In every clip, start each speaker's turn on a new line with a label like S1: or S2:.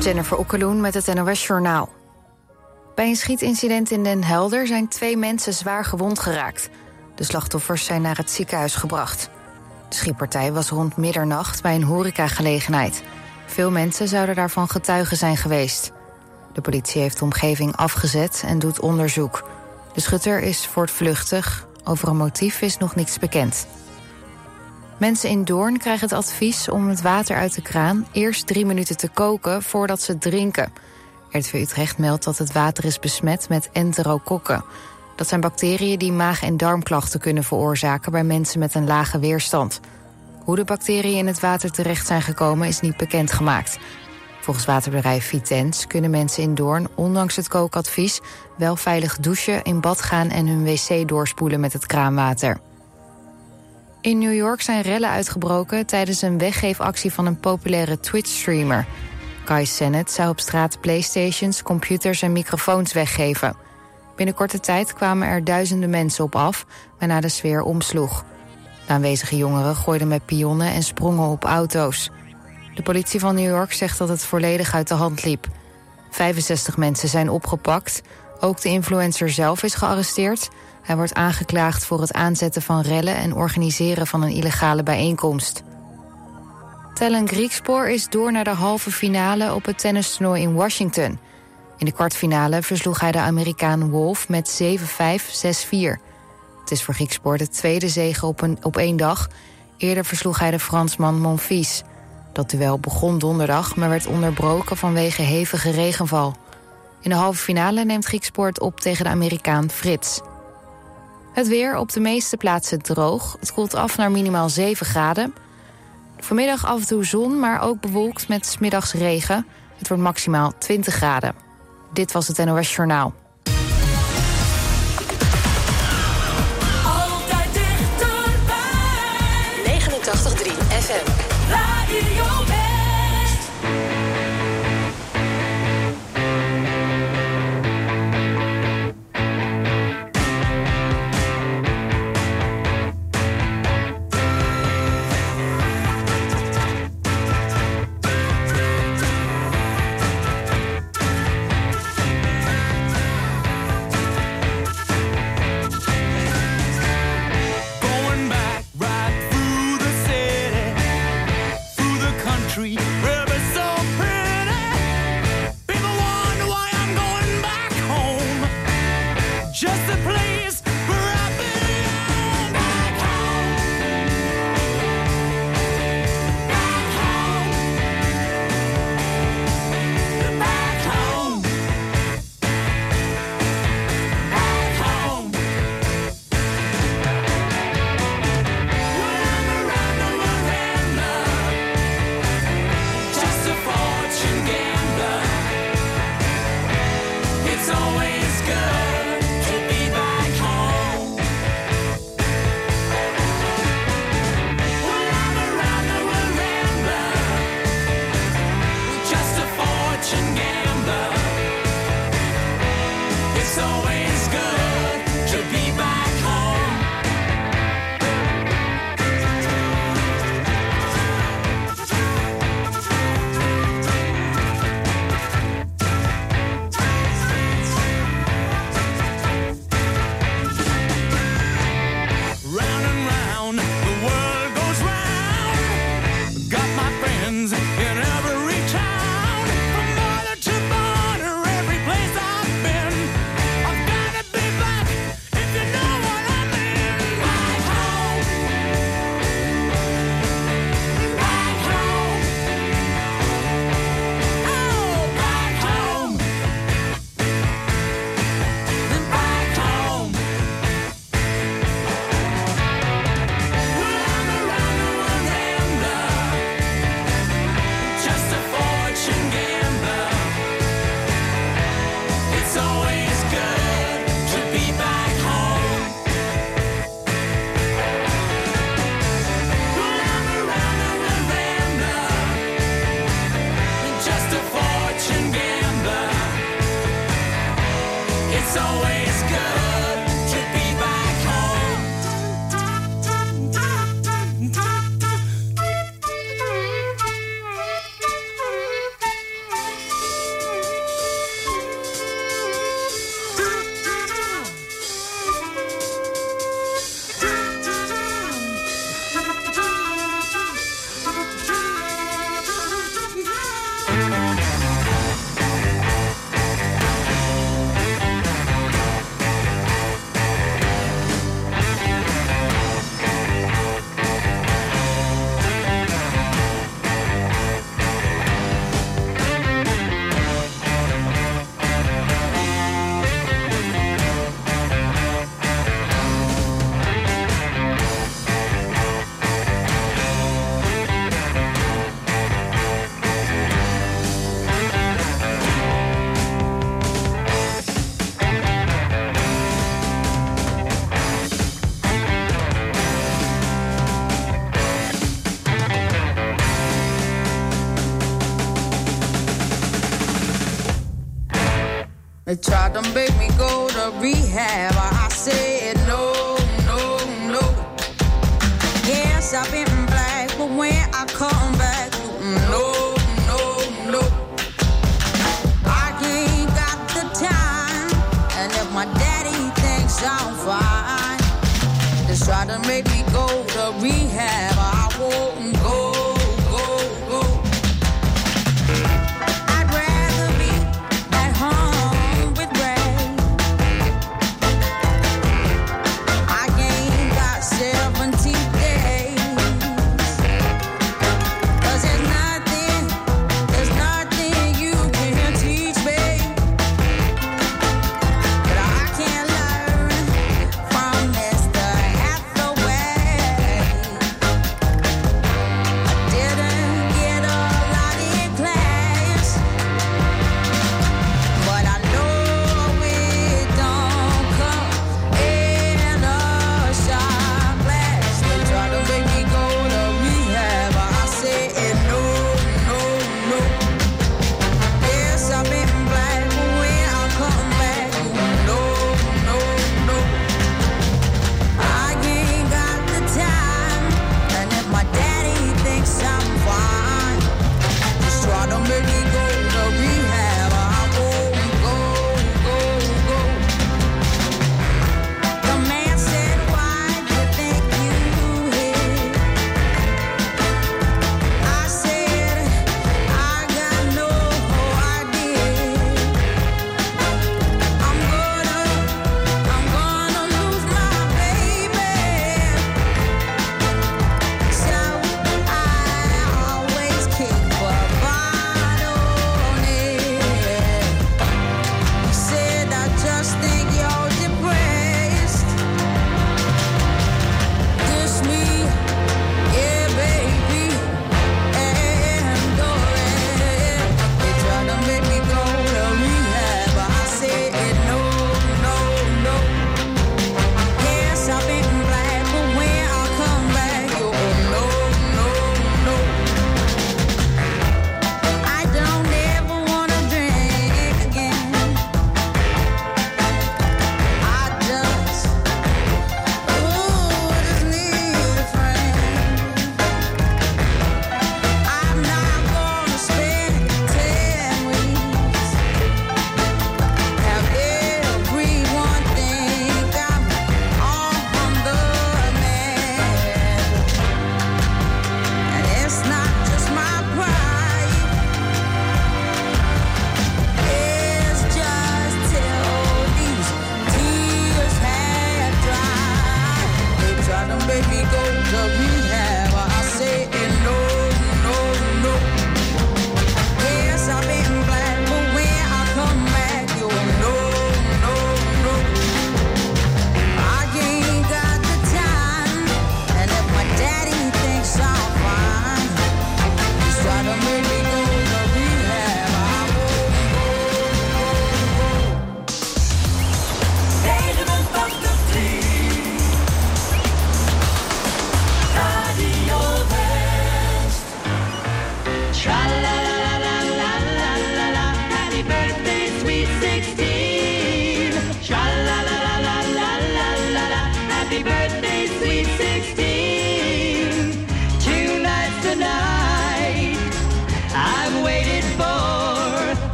S1: Jennifer Okkeloen met het NOS Journaal. Bij een schietincident in Den Helder zijn twee mensen zwaar gewond geraakt. De slachtoffers zijn naar het ziekenhuis gebracht. De schietpartij was rond middernacht bij een horecagelegenheid. Veel mensen zouden daarvan getuigen zijn geweest. De politie heeft de omgeving afgezet en doet onderzoek. De schutter is voortvluchtig. Over een motief is nog niets bekend. Mensen in Doorn krijgen het advies om het water uit de kraan eerst drie minuten te koken voordat ze het drinken. RTV Utrecht meldt dat het water is besmet met enterokokken. Dat zijn bacteriën die maag- en darmklachten kunnen veroorzaken bij mensen met een lage weerstand. Hoe de bacteriën in het water terecht zijn gekomen is niet bekendgemaakt. Volgens waterbedrijf Vitens kunnen mensen in Doorn, ondanks het kookadvies, wel veilig douchen, in bad gaan en hun wc doorspoelen met het kraanwater. In New York zijn rellen uitgebroken tijdens een weggeefactie van een populaire Twitch-streamer. Kai Sennett zou op straat playstations, computers en microfoons weggeven. Binnen korte tijd kwamen er duizenden mensen op af, waarna de sfeer omsloeg. De aanwezige jongeren gooiden met pionnen en sprongen op auto's. De politie van New York zegt dat het volledig uit de hand liep. 65 mensen zijn opgepakt. Ook de influencer zelf is gearresteerd. Hij wordt aangeklaagd voor het aanzetten van rellen en organiseren van een illegale bijeenkomst. Tellen Griekspoor is door naar de halve finale op het tennistoernooi in Washington. In de kwartfinale versloeg hij de Amerikaan Wolf met 7-5, 6-4. Het is voor Griekspoor de tweede zege op, een, op één dag. Eerder versloeg hij de Fransman Monfils. Dat duel begon donderdag, maar werd onderbroken vanwege hevige regenval. In de halve finale neemt Griekspoor op tegen de Amerikaan Frits. Het weer op de meeste plaatsen droog. Het koelt af naar minimaal 7 graden. Vanmiddag af en toe zon, maar ook bewolkt met smiddags regen. Het wordt maximaal 20 graden. Dit was het NOS Journaal.
S2: to
S3: make me go to rehab. I said no, no, no. Yes, I've been black, but when I come back, no, no, no. I ain't got the time, and if my daddy thinks I'm fine, try to make me go to rehab. I won't.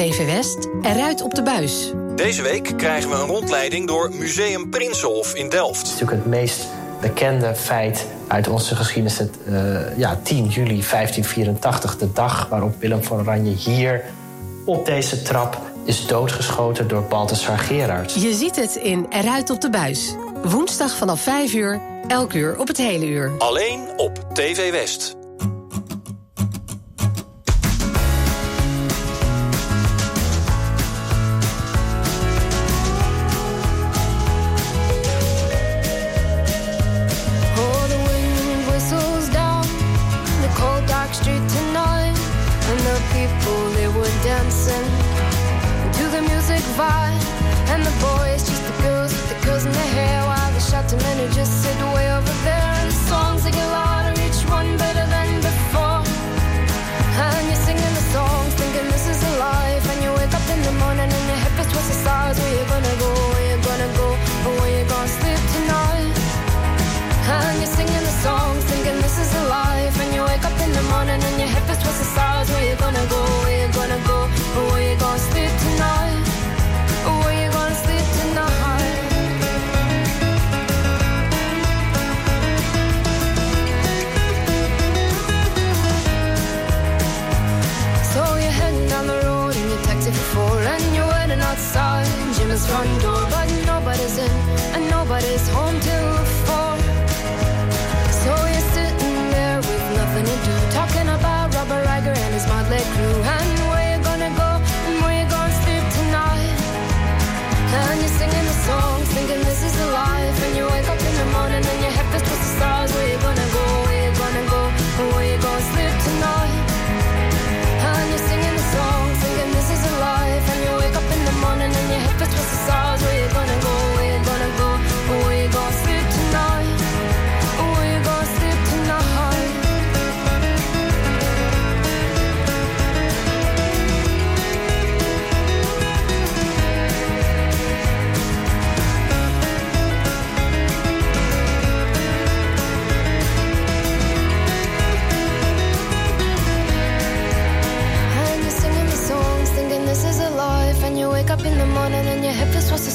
S4: TV West Eruit op de Buis.
S5: Deze week krijgen we een rondleiding door Museum Prinsenhof in Delft.
S6: Het is natuurlijk het meest bekende feit uit onze geschiedenis. Het, eh, ja, 10 juli 1584, de dag waarop Willem van Oranje hier op deze trap is doodgeschoten door Balthasar Gerards.
S4: Je ziet het in Eruit op de Buis. Woensdag vanaf 5 uur, elk uur op het hele uur.
S5: Alleen op TV West.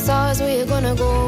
S7: stars, we're gonna go?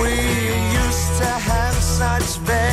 S8: we used to have such. Very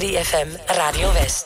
S9: 3FM Radio West.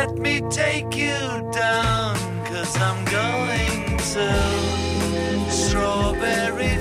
S10: Let me take you down, cause I'm going to strawberry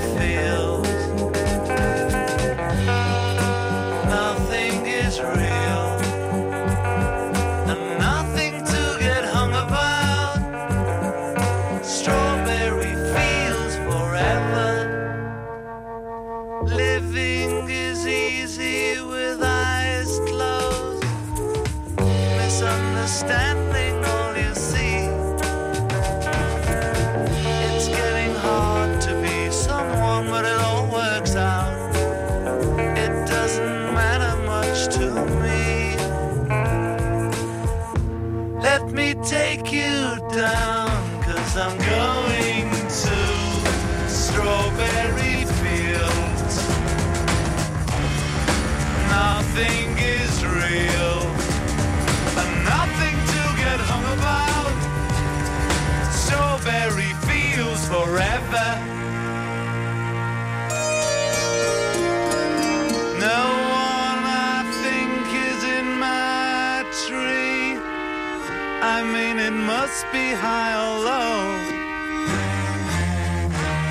S10: be high or low.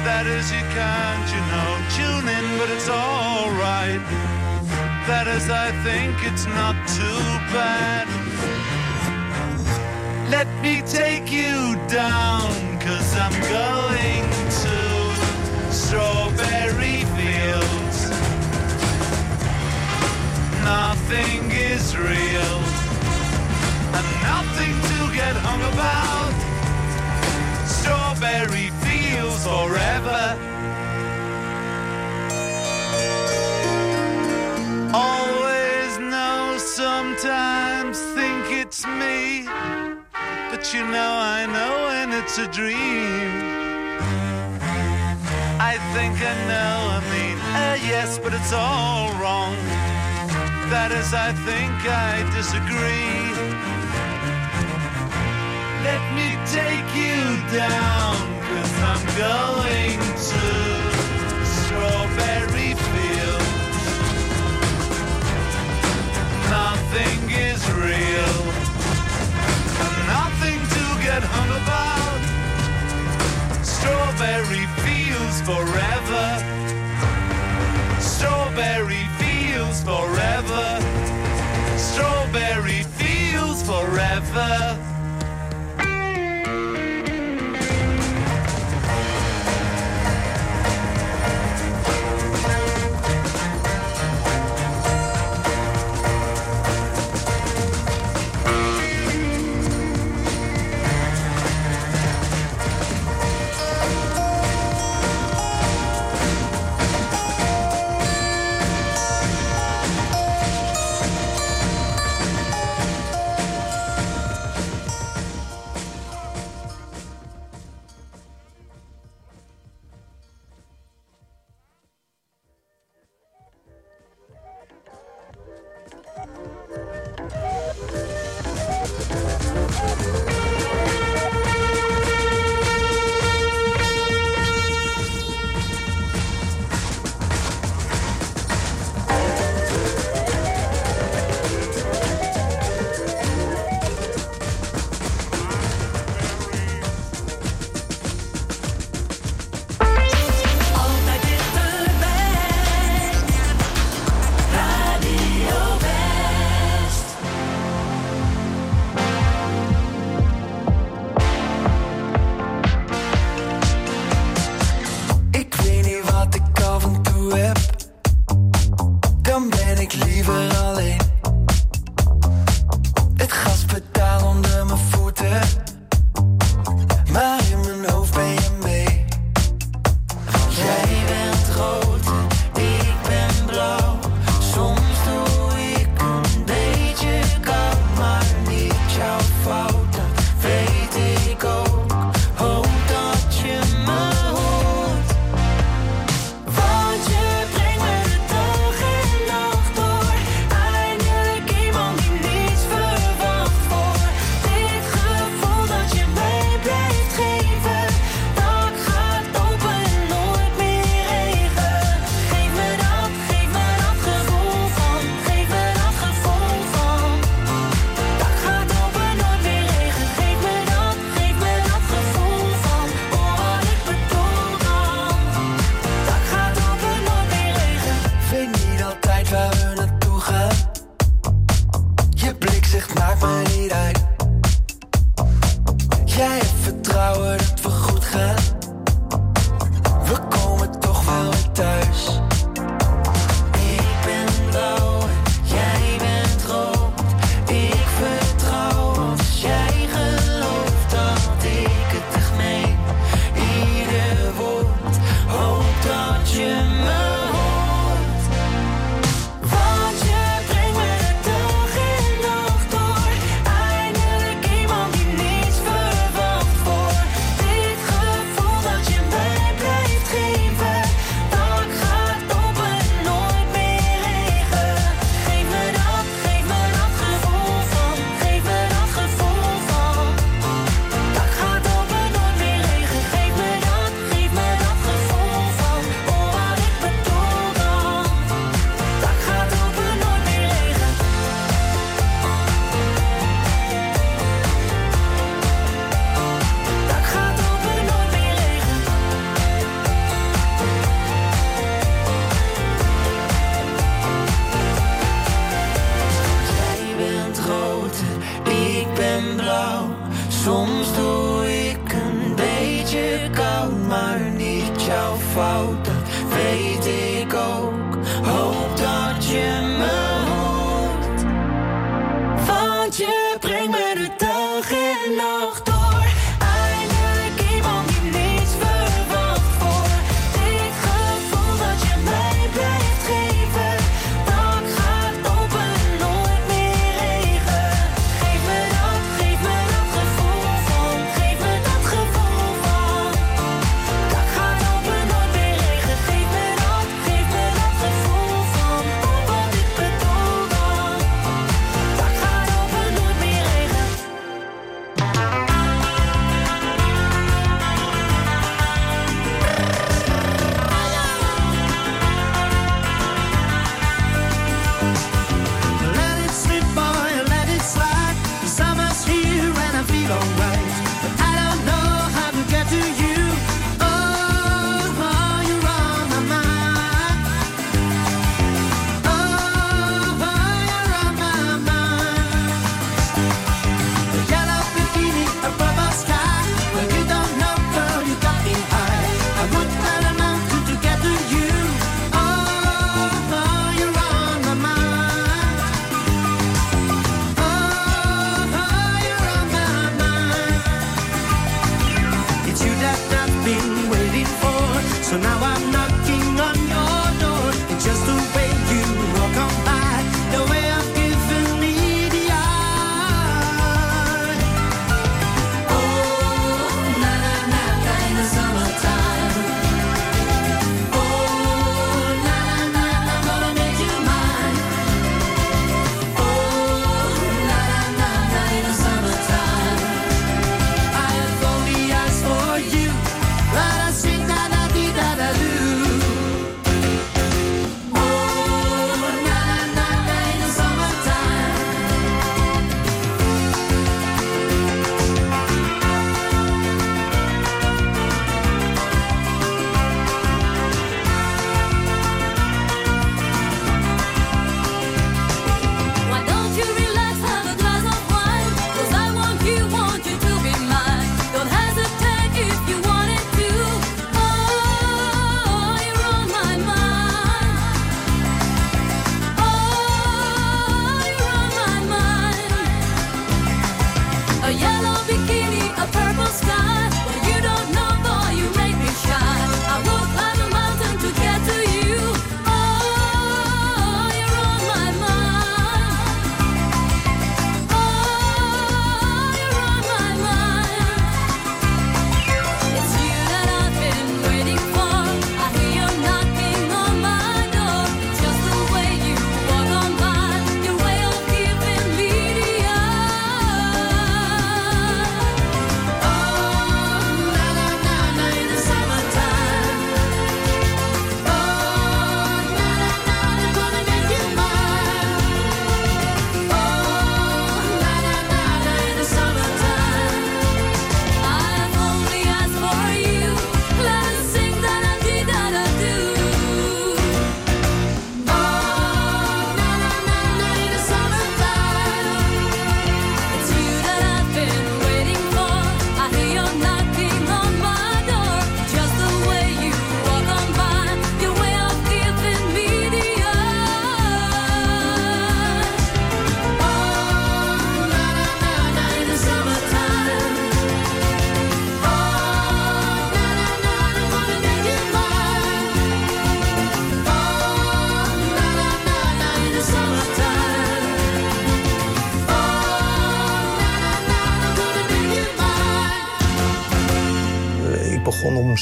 S10: That is, you can't, you know, tune in, but it's alright. That is, I think it's not too bad. Let me take you down, cause I'm going to strawberry fields. Nothing is real, and nothing to get hung about. Strawberry fields forever. Always know, sometimes think it's me. But you know, I know when it's a dream. I think I know, I mean, uh, yes, but it's all wrong. That is, I think I disagree. Let me take you down, cause I'm going to strawberry fields. Nothing is real, and nothing to get hung about. Strawberry fields forever. Strawberry fields forever. Strawberry fields forever.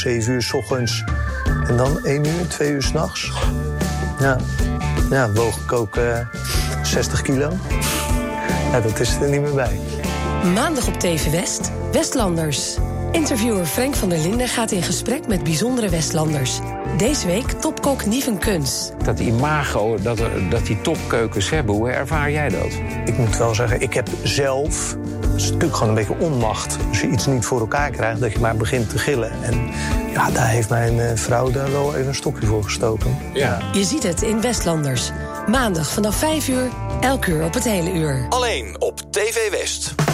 S11: 7 uur s ochtends. En dan 1 uur, 2 uur s'nachts. Ja. ja, woog ik ook eh, 60 kilo. Ja, dat is er niet meer bij.
S4: Maandag op TV West, Westlanders. Interviewer Frank van der Linden gaat in gesprek met bijzondere Westlanders. Deze week topkok Nieven Kunst.
S12: Dat imago dat, er, dat die topkeukens hebben, hoe ervaar jij dat?
S11: Ik moet wel zeggen, ik heb zelf is natuurlijk gewoon een beetje onmacht. Als je iets niet voor elkaar krijgt, dat je maar begint te gillen. En ja, daar heeft mijn eh, vrouw daar wel even een stokje voor gestoken.
S12: Ja.
S4: Je ziet het in Westlanders. Maandag vanaf 5 uur, elk uur op het hele uur.
S5: Alleen op TV West.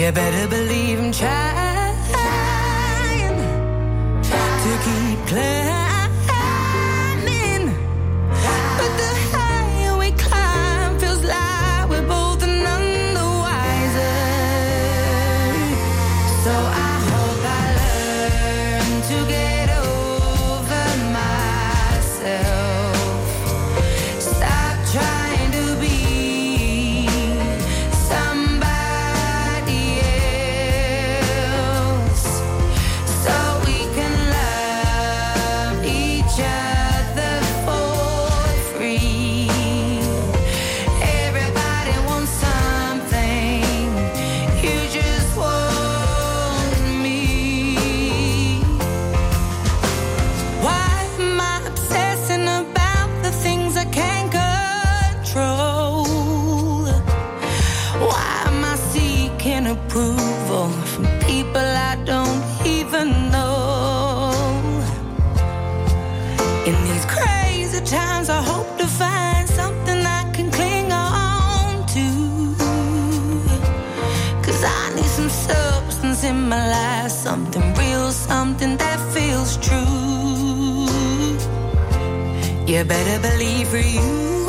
S13: You
S9: better believe I'm trying to keep climbing. You better believe for you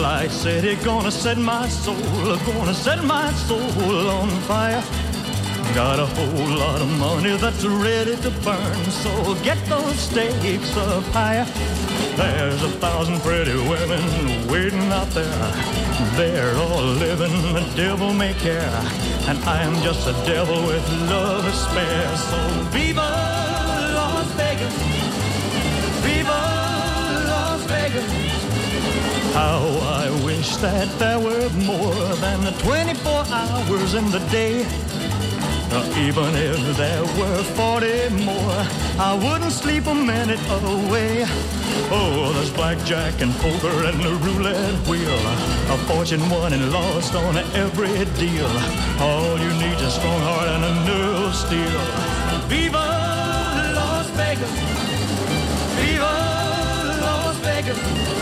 S14: Light city, gonna set my soul, gonna set my soul on fire. Got a whole lot of money that's ready to burn, so get those stakes up higher. There's a thousand pretty women waiting out there. They're all living the devil may care, and I am just a devil with love to spare. So viva Las Vegas, How I wish that there were more than the 24 hours in the day. Uh, even if there were 40 more, I wouldn't sleep a minute away. Oh, there's blackjack and poker and the roulette wheel. A fortune won and lost on every deal. All you need is a strong heart and a nerve of steel. Viva Las Vegas! Viva Las Vegas!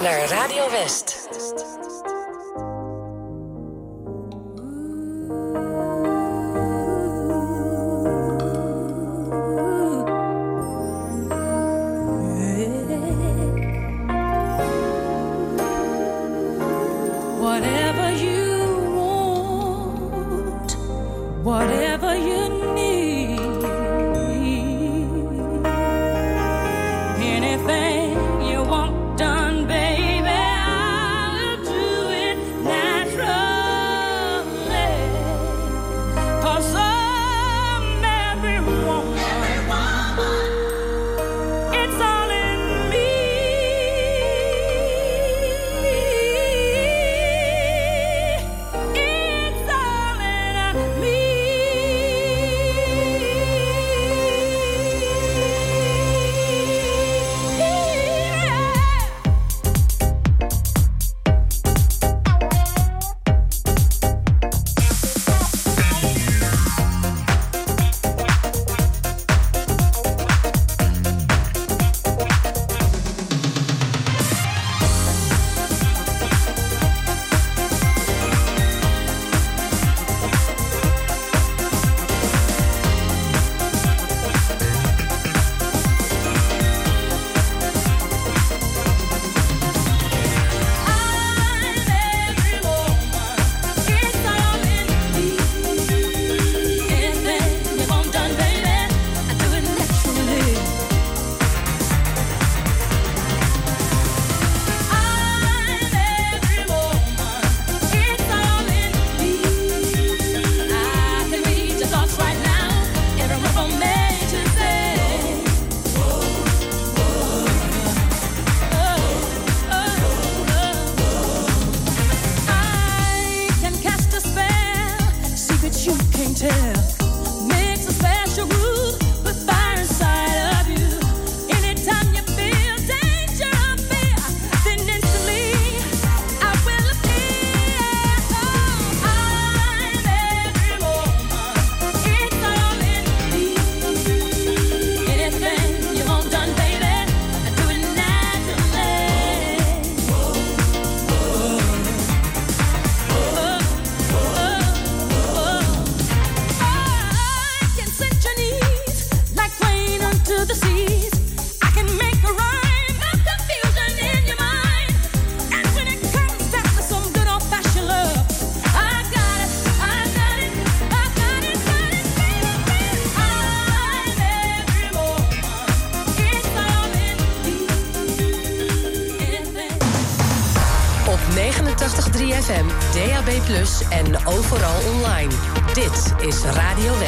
S4: naar Radio West.
S15: Is Radio West.